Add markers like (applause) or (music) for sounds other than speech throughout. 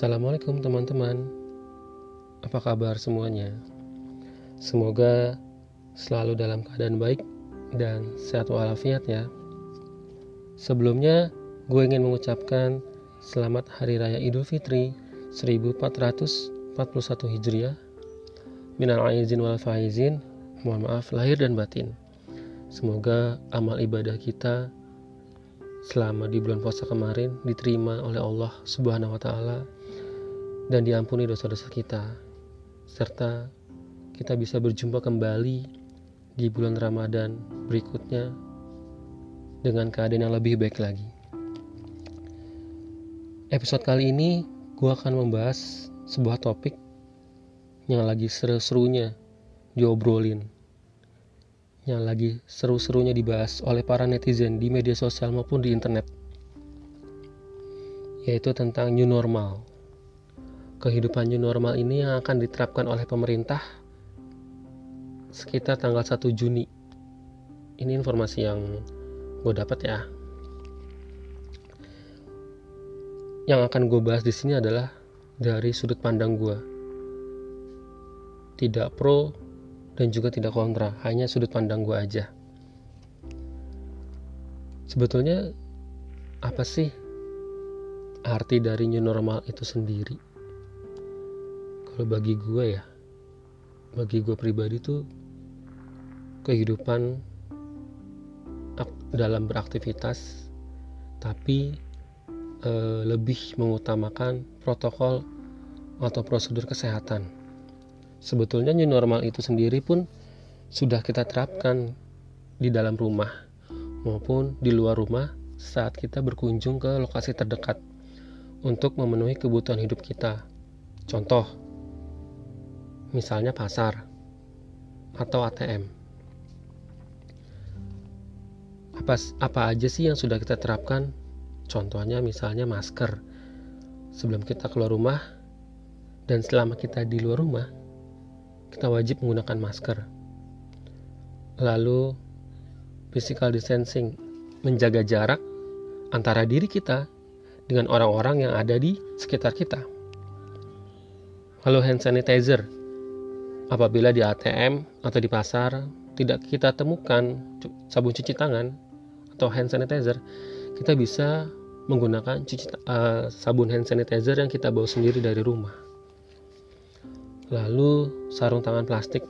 Assalamualaikum teman-teman. Apa kabar semuanya? Semoga selalu dalam keadaan baik dan sehat walafiat ya. Sebelumnya gue ingin mengucapkan Selamat Hari Raya Idul Fitri 1441 Hijriah. Minal aizin wal faizin Mohon maaf lahir dan batin. Semoga amal ibadah kita selama di bulan puasa kemarin diterima oleh Allah Subhanahu wa taala dan diampuni dosa-dosa kita. Serta kita bisa berjumpa kembali di bulan Ramadan berikutnya dengan keadaan yang lebih baik lagi. Episode kali ini gue akan membahas sebuah topik yang lagi seru-serunya diobrolin. Yang lagi seru-serunya dibahas oleh para netizen di media sosial maupun di internet. Yaitu tentang new normal kehidupan new normal ini yang akan diterapkan oleh pemerintah sekitar tanggal 1 Juni ini informasi yang gue dapat ya yang akan gue bahas di sini adalah dari sudut pandang gue tidak pro dan juga tidak kontra, hanya sudut pandang gue aja. Sebetulnya apa sih arti dari new normal itu sendiri? Kalau bagi gue ya, bagi gue pribadi tuh kehidupan dalam beraktivitas tapi e, lebih mengutamakan protokol atau prosedur kesehatan sebetulnya new normal itu sendiri pun sudah kita terapkan di dalam rumah maupun di luar rumah saat kita berkunjung ke lokasi terdekat untuk memenuhi kebutuhan hidup kita. Contoh, misalnya pasar atau ATM. Apa, apa aja sih yang sudah kita terapkan? Contohnya misalnya masker. Sebelum kita keluar rumah dan selama kita di luar rumah, kita wajib menggunakan masker. Lalu, physical distancing, menjaga jarak antara diri kita dengan orang-orang yang ada di sekitar kita. Lalu hand sanitizer, apabila di ATM atau di pasar tidak kita temukan sabun cuci tangan atau hand sanitizer, kita bisa menggunakan cuci, uh, sabun hand sanitizer yang kita bawa sendiri dari rumah lalu sarung tangan plastik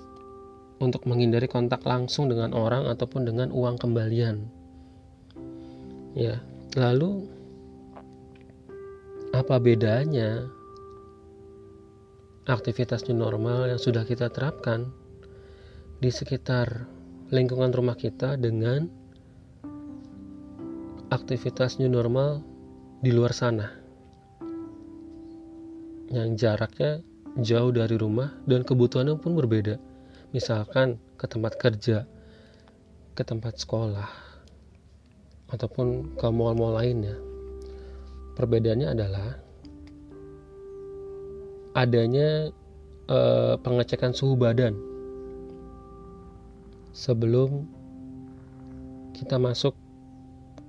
untuk menghindari kontak langsung dengan orang ataupun dengan uang kembalian. Ya, lalu apa bedanya aktivitas new normal yang sudah kita terapkan di sekitar lingkungan rumah kita dengan aktivitas new normal di luar sana yang jaraknya jauh dari rumah dan kebutuhannya pun berbeda. Misalkan ke tempat kerja, ke tempat sekolah, ataupun ke mall-mall lainnya. Perbedaannya adalah adanya eh, pengecekan suhu badan sebelum kita masuk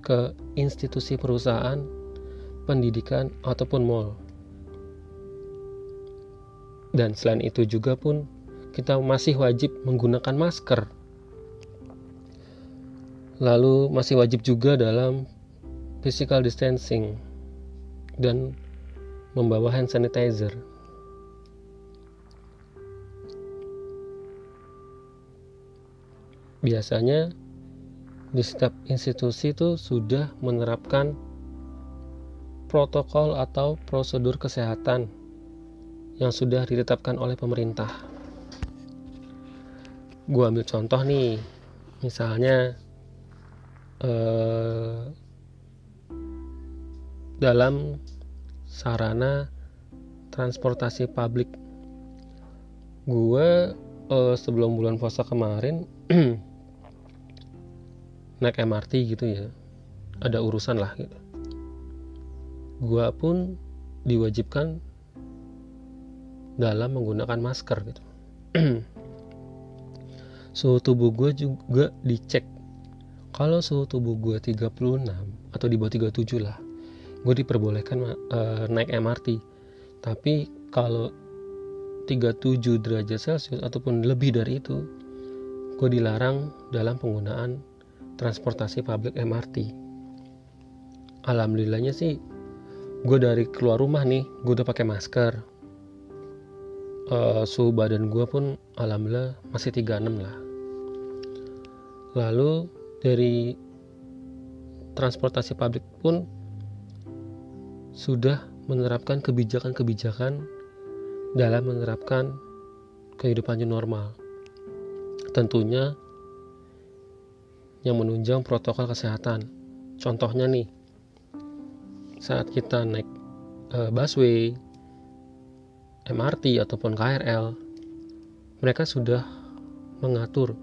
ke institusi perusahaan, pendidikan, ataupun mall. Dan selain itu juga pun kita masih wajib menggunakan masker. Lalu masih wajib juga dalam physical distancing dan membawa hand sanitizer. Biasanya di setiap institusi itu sudah menerapkan protokol atau prosedur kesehatan yang sudah ditetapkan oleh pemerintah. Gue ambil contoh nih, misalnya eh, dalam sarana transportasi publik, gue eh, sebelum bulan puasa kemarin (clears throat) naik MRT gitu ya, ada urusan lah gitu. Gue pun diwajibkan dalam menggunakan masker gitu. (clears throat) Suhu tubuh gue juga dicek. Kalau suhu tubuh gue 36 atau di bawah 37 lah gue diperbolehkan uh, naik MRT tapi kalau 37 derajat celcius ataupun lebih dari itu gue dilarang dalam penggunaan transportasi publik MRT alhamdulillahnya sih gue dari keluar rumah nih gue udah pakai masker. Uh, suhu badan gue pun alhamdulillah masih 36 lah. Lalu dari transportasi publik pun sudah menerapkan kebijakan-kebijakan dalam menerapkan kehidupan new normal. Tentunya yang menunjang protokol kesehatan. Contohnya nih, saat kita naik uh, busway, MRT ataupun KRL, mereka sudah mengatur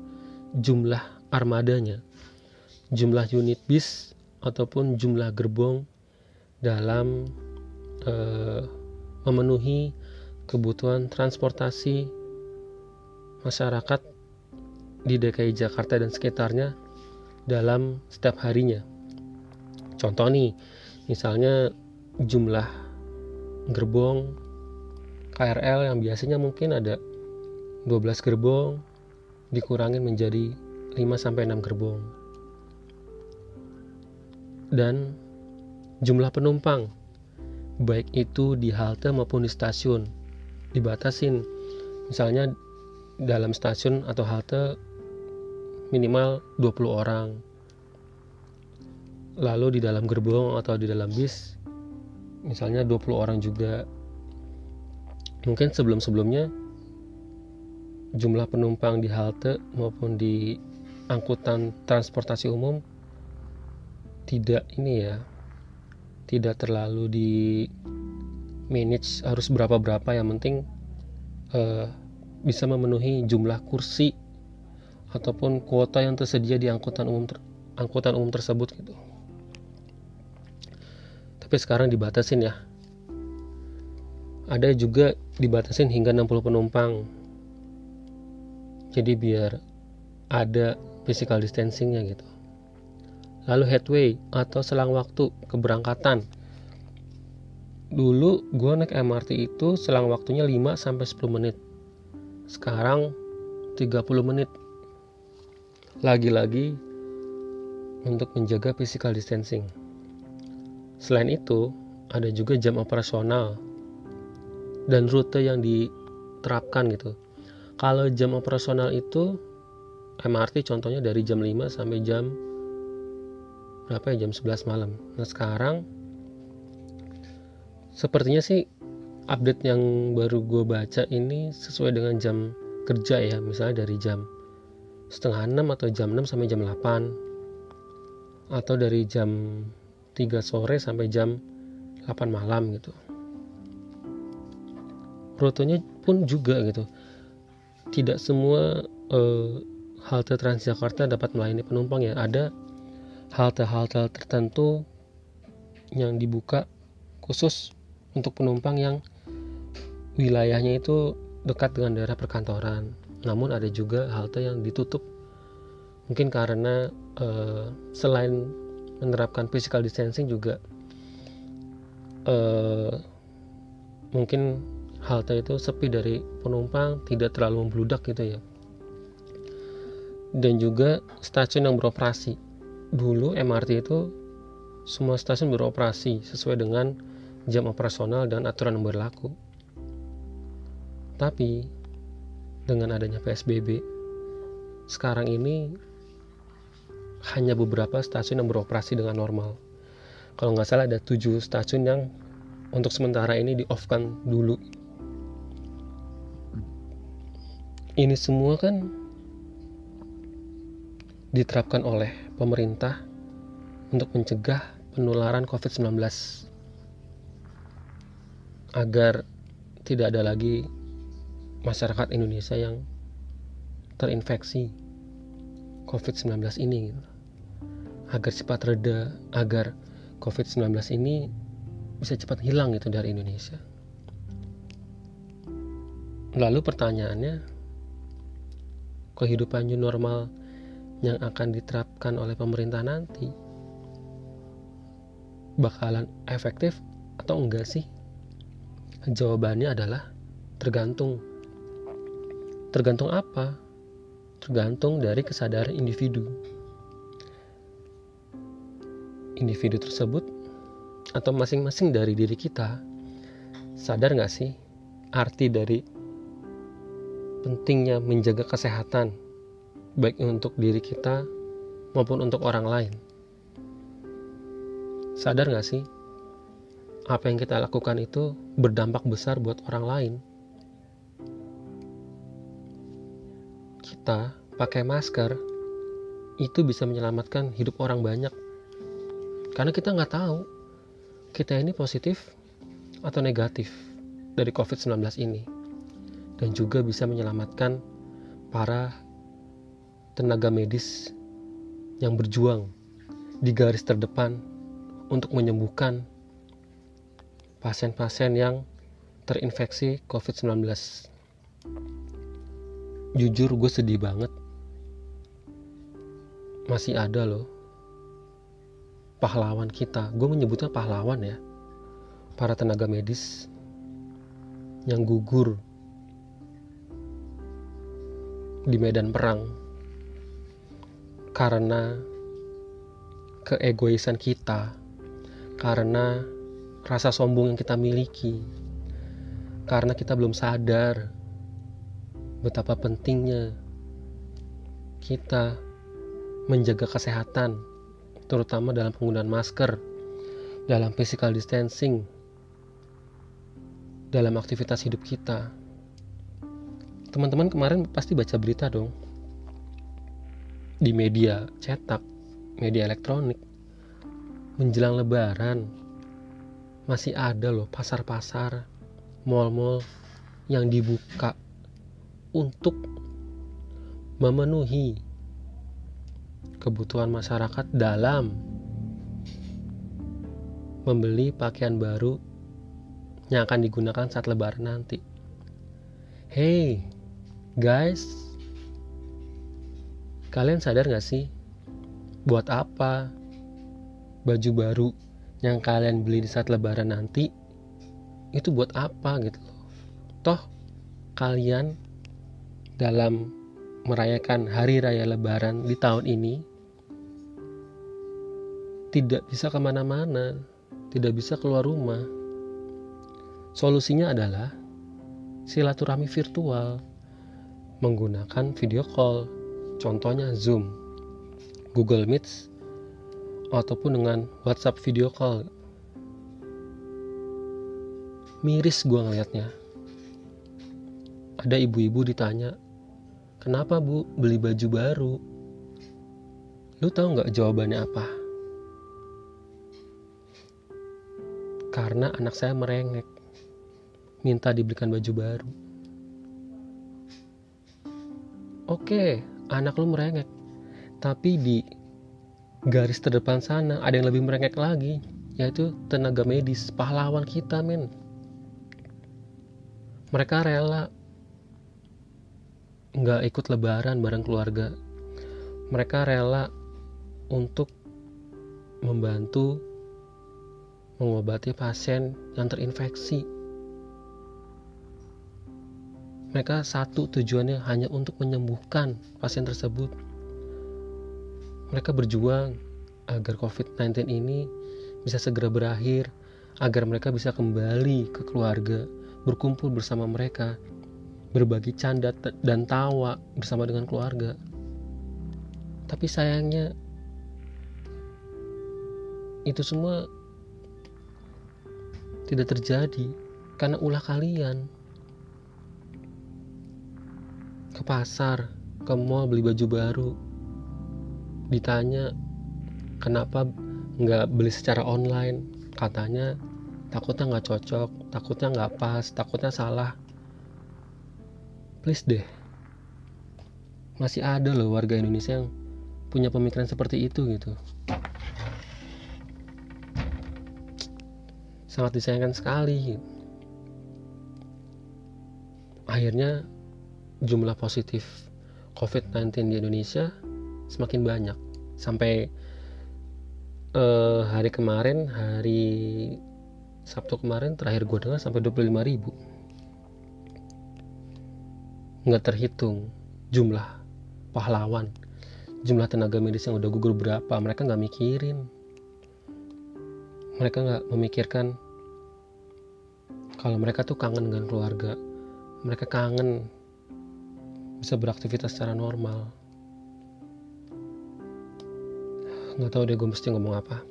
jumlah armadanya, jumlah unit bis ataupun jumlah gerbong dalam uh, memenuhi kebutuhan transportasi masyarakat di DKI Jakarta dan sekitarnya dalam setiap harinya. Contoh nih, misalnya jumlah gerbong KRL yang biasanya mungkin ada 12 gerbong dikurangin menjadi 5 sampai 6 gerbong. Dan jumlah penumpang baik itu di halte maupun di stasiun dibatasin misalnya dalam stasiun atau halte minimal 20 orang. Lalu di dalam gerbong atau di dalam bis misalnya 20 orang juga. Mungkin sebelum-sebelumnya jumlah penumpang di halte maupun di angkutan transportasi umum tidak ini ya tidak terlalu di manage harus berapa berapa yang penting uh, bisa memenuhi jumlah kursi ataupun kuota yang tersedia di angkutan umum ter, angkutan umum tersebut gitu. Tapi sekarang dibatasin ya. Ada juga dibatasin hingga 60 penumpang. Jadi biar ada physical distancingnya gitu lalu headway atau selang waktu keberangkatan dulu gue naik MRT itu selang waktunya 5 sampai 10 menit sekarang 30 menit lagi-lagi untuk menjaga physical distancing. Selain itu ada juga jam operasional dan rute yang diterapkan gitu. Kalau jam operasional itu MRT contohnya dari jam 5 sampai jam berapa ya? Jam 11 malam. Nah sekarang sepertinya sih update yang baru gue baca ini sesuai dengan jam kerja ya misalnya dari jam setengah 6 atau jam 6 sampai jam 8 atau dari jam 3 sore sampai jam 8 malam gitu. Rutenya pun juga gitu. Tidak semua uh, halte Transjakarta dapat melayani penumpang ya. Ada halte-halte tertentu yang dibuka khusus untuk penumpang yang wilayahnya itu dekat dengan daerah perkantoran. Namun ada juga halte yang ditutup. Mungkin karena uh, selain menerapkan physical distancing juga uh, mungkin halte itu sepi dari penumpang tidak terlalu membludak gitu ya. Dan juga stasiun yang beroperasi. Dulu MRT itu semua stasiun beroperasi sesuai dengan jam operasional dan aturan yang berlaku. Tapi dengan adanya PSBB, sekarang ini hanya beberapa stasiun yang beroperasi dengan normal. Kalau nggak salah ada tujuh stasiun yang untuk sementara ini di off kan dulu. Ini semua kan diterapkan oleh pemerintah untuk mencegah penularan COVID-19 agar tidak ada lagi masyarakat Indonesia yang terinfeksi COVID-19 ini gitu. agar cepat reda agar COVID-19 ini bisa cepat hilang gitu dari Indonesia lalu pertanyaannya kehidupan new normal yang akan diterapkan oleh pemerintah nanti bakalan efektif atau enggak sih? Jawabannya adalah tergantung. Tergantung apa? Tergantung dari kesadaran individu. Individu tersebut atau masing-masing dari diri kita sadar nggak sih arti dari pentingnya menjaga kesehatan baik untuk diri kita maupun untuk orang lain. Sadar gak sih? Apa yang kita lakukan itu berdampak besar buat orang lain. Kita pakai masker itu bisa menyelamatkan hidup orang banyak. Karena kita nggak tahu kita ini positif atau negatif dari COVID-19 ini. Dan juga bisa menyelamatkan para tenaga medis yang berjuang di garis terdepan untuk menyembuhkan pasien-pasien yang terinfeksi COVID-19. Jujur gue sedih banget. Masih ada loh pahlawan kita. Gue menyebutnya pahlawan ya. Para tenaga medis yang gugur di medan perang karena keegoisan kita, karena rasa sombong yang kita miliki, karena kita belum sadar betapa pentingnya kita menjaga kesehatan, terutama dalam penggunaan masker, dalam physical distancing, dalam aktivitas hidup kita. Teman-teman kemarin pasti baca berita dong di media cetak, media elektronik, menjelang lebaran, masih ada loh pasar-pasar, mall-mall yang dibuka untuk memenuhi kebutuhan masyarakat dalam membeli pakaian baru yang akan digunakan saat lebaran nanti. Hey, guys, Kalian sadar gak sih? Buat apa baju baru yang kalian beli di saat lebaran nanti itu buat apa gitu. Toh kalian dalam merayakan hari raya lebaran di tahun ini tidak bisa ke mana-mana, tidak bisa keluar rumah. Solusinya adalah silaturahmi virtual menggunakan video call Contohnya Zoom, Google Meet, ataupun dengan WhatsApp video call. Miris gue ngeliatnya. Ada ibu-ibu ditanya, kenapa bu beli baju baru? Lu tahu nggak jawabannya apa? Karena anak saya merengek, minta dibelikan baju baru. Oke, anak lu merengek tapi di garis terdepan sana ada yang lebih merengek lagi yaitu tenaga medis pahlawan kita men mereka rela nggak ikut lebaran bareng keluarga. Mereka rela untuk membantu mengobati pasien yang terinfeksi. Mereka satu tujuannya hanya untuk menyembuhkan pasien tersebut. Mereka berjuang agar COVID-19 ini bisa segera berakhir, agar mereka bisa kembali ke keluarga, berkumpul bersama mereka, berbagi canda dan tawa bersama dengan keluarga. Tapi sayangnya itu semua tidak terjadi karena ulah kalian ke pasar, ke mall beli baju baru. Ditanya kenapa nggak beli secara online, katanya takutnya nggak cocok, takutnya nggak pas, takutnya salah. Please deh, masih ada loh warga Indonesia yang punya pemikiran seperti itu gitu. Sangat disayangkan sekali. Akhirnya jumlah positif COVID-19 di Indonesia semakin banyak sampai uh, hari kemarin hari Sabtu kemarin terakhir gue dengar sampai 25 ribu nggak terhitung jumlah pahlawan jumlah tenaga medis yang udah gugur berapa mereka nggak mikirin. Mereka nggak memikirkan kalau mereka tuh kangen dengan keluarga. Mereka kangen bisa beraktivitas secara normal. Nggak tahu deh gue mesti ngomong apa.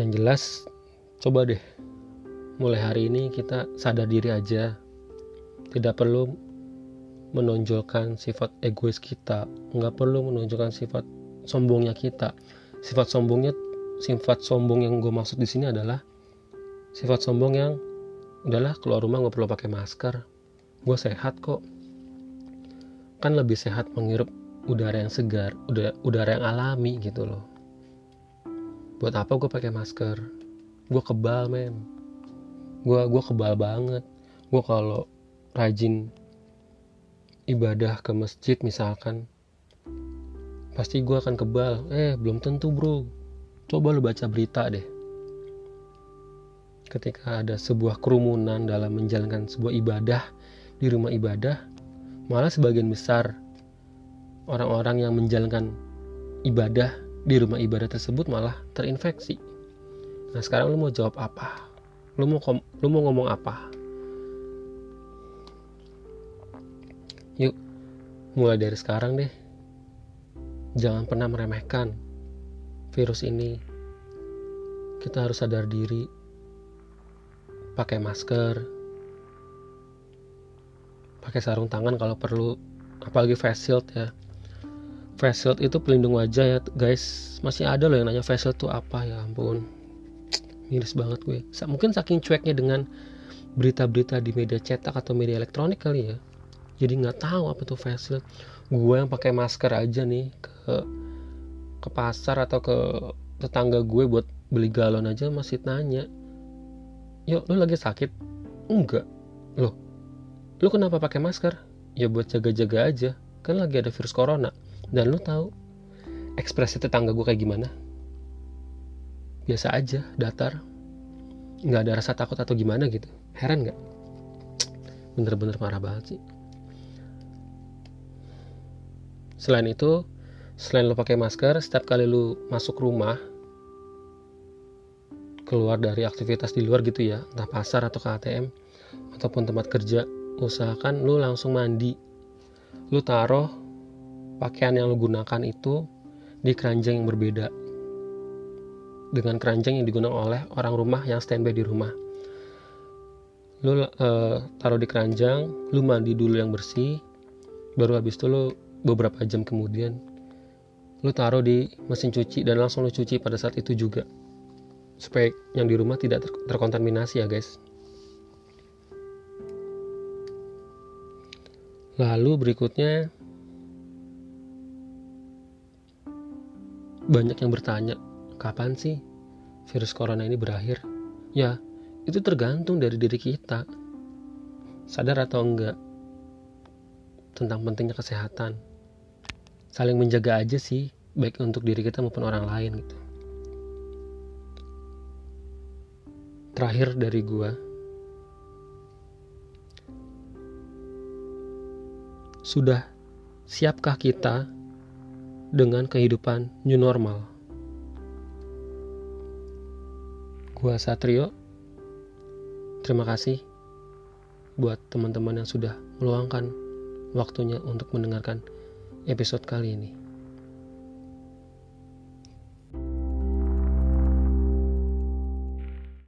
Yang jelas coba deh. Mulai hari ini kita sadar diri aja tidak perlu menonjolkan sifat egois kita. Nggak perlu menunjukkan sifat sombongnya kita. Sifat sombongnya sifat sombong yang gue maksud di sini adalah sifat sombong yang udahlah keluar rumah nggak perlu pakai masker. Gue sehat kok. Kan lebih sehat menghirup udara yang segar udara udara yang alami gitu loh. Buat apa gue pakai masker? Gue kebal men. Gue gue kebal banget. Gue kalau rajin ibadah ke masjid misalkan pasti gue akan kebal eh belum tentu bro coba lu baca berita deh ketika ada sebuah kerumunan dalam menjalankan sebuah ibadah di rumah ibadah malah sebagian besar orang-orang yang menjalankan ibadah di rumah ibadah tersebut malah terinfeksi. Nah sekarang lu mau jawab apa? Lu mau lu mau ngomong apa? Mulai dari sekarang deh. Jangan pernah meremehkan virus ini. Kita harus sadar diri. Pakai masker. Pakai sarung tangan kalau perlu. Apalagi face shield ya face shield itu pelindung wajah ya guys masih ada loh yang nanya face shield itu apa ya ampun miris banget gue mungkin saking cueknya dengan berita-berita di media cetak atau media elektronik kali ya jadi nggak tahu apa tuh face shield gue yang pakai masker aja nih ke ke pasar atau ke tetangga gue buat beli galon aja masih nanya yuk lu lagi sakit enggak loh lu kenapa pakai masker ya buat jaga-jaga aja kan lagi ada virus corona dan lu tahu ekspresi tetangga gue kayak gimana? Biasa aja, datar. Nggak ada rasa takut atau gimana gitu. Heran nggak? Bener-bener marah banget sih. Selain itu, selain lu pakai masker, setiap kali lu masuk rumah, keluar dari aktivitas di luar gitu ya, entah pasar atau ke ATM, ataupun tempat kerja, usahakan lu langsung mandi. Lu taruh pakaian yang lo gunakan itu di keranjang yang berbeda dengan keranjang yang digunakan oleh orang rumah yang standby di rumah lu uh, taruh di keranjang lu mandi dulu yang bersih baru habis itu lu beberapa jam kemudian lu taruh di mesin cuci dan langsung lu cuci pada saat itu juga supaya yang di rumah tidak ter terkontaminasi ya guys lalu berikutnya Banyak yang bertanya, kapan sih virus corona ini berakhir? Ya, itu tergantung dari diri kita. Sadar atau enggak tentang pentingnya kesehatan. Saling menjaga aja sih, baik untuk diri kita maupun orang lain gitu. Terakhir dari gua, sudah siapkah kita dengan kehidupan new normal. Gua Satrio. Terima kasih buat teman-teman yang sudah meluangkan waktunya untuk mendengarkan episode kali ini.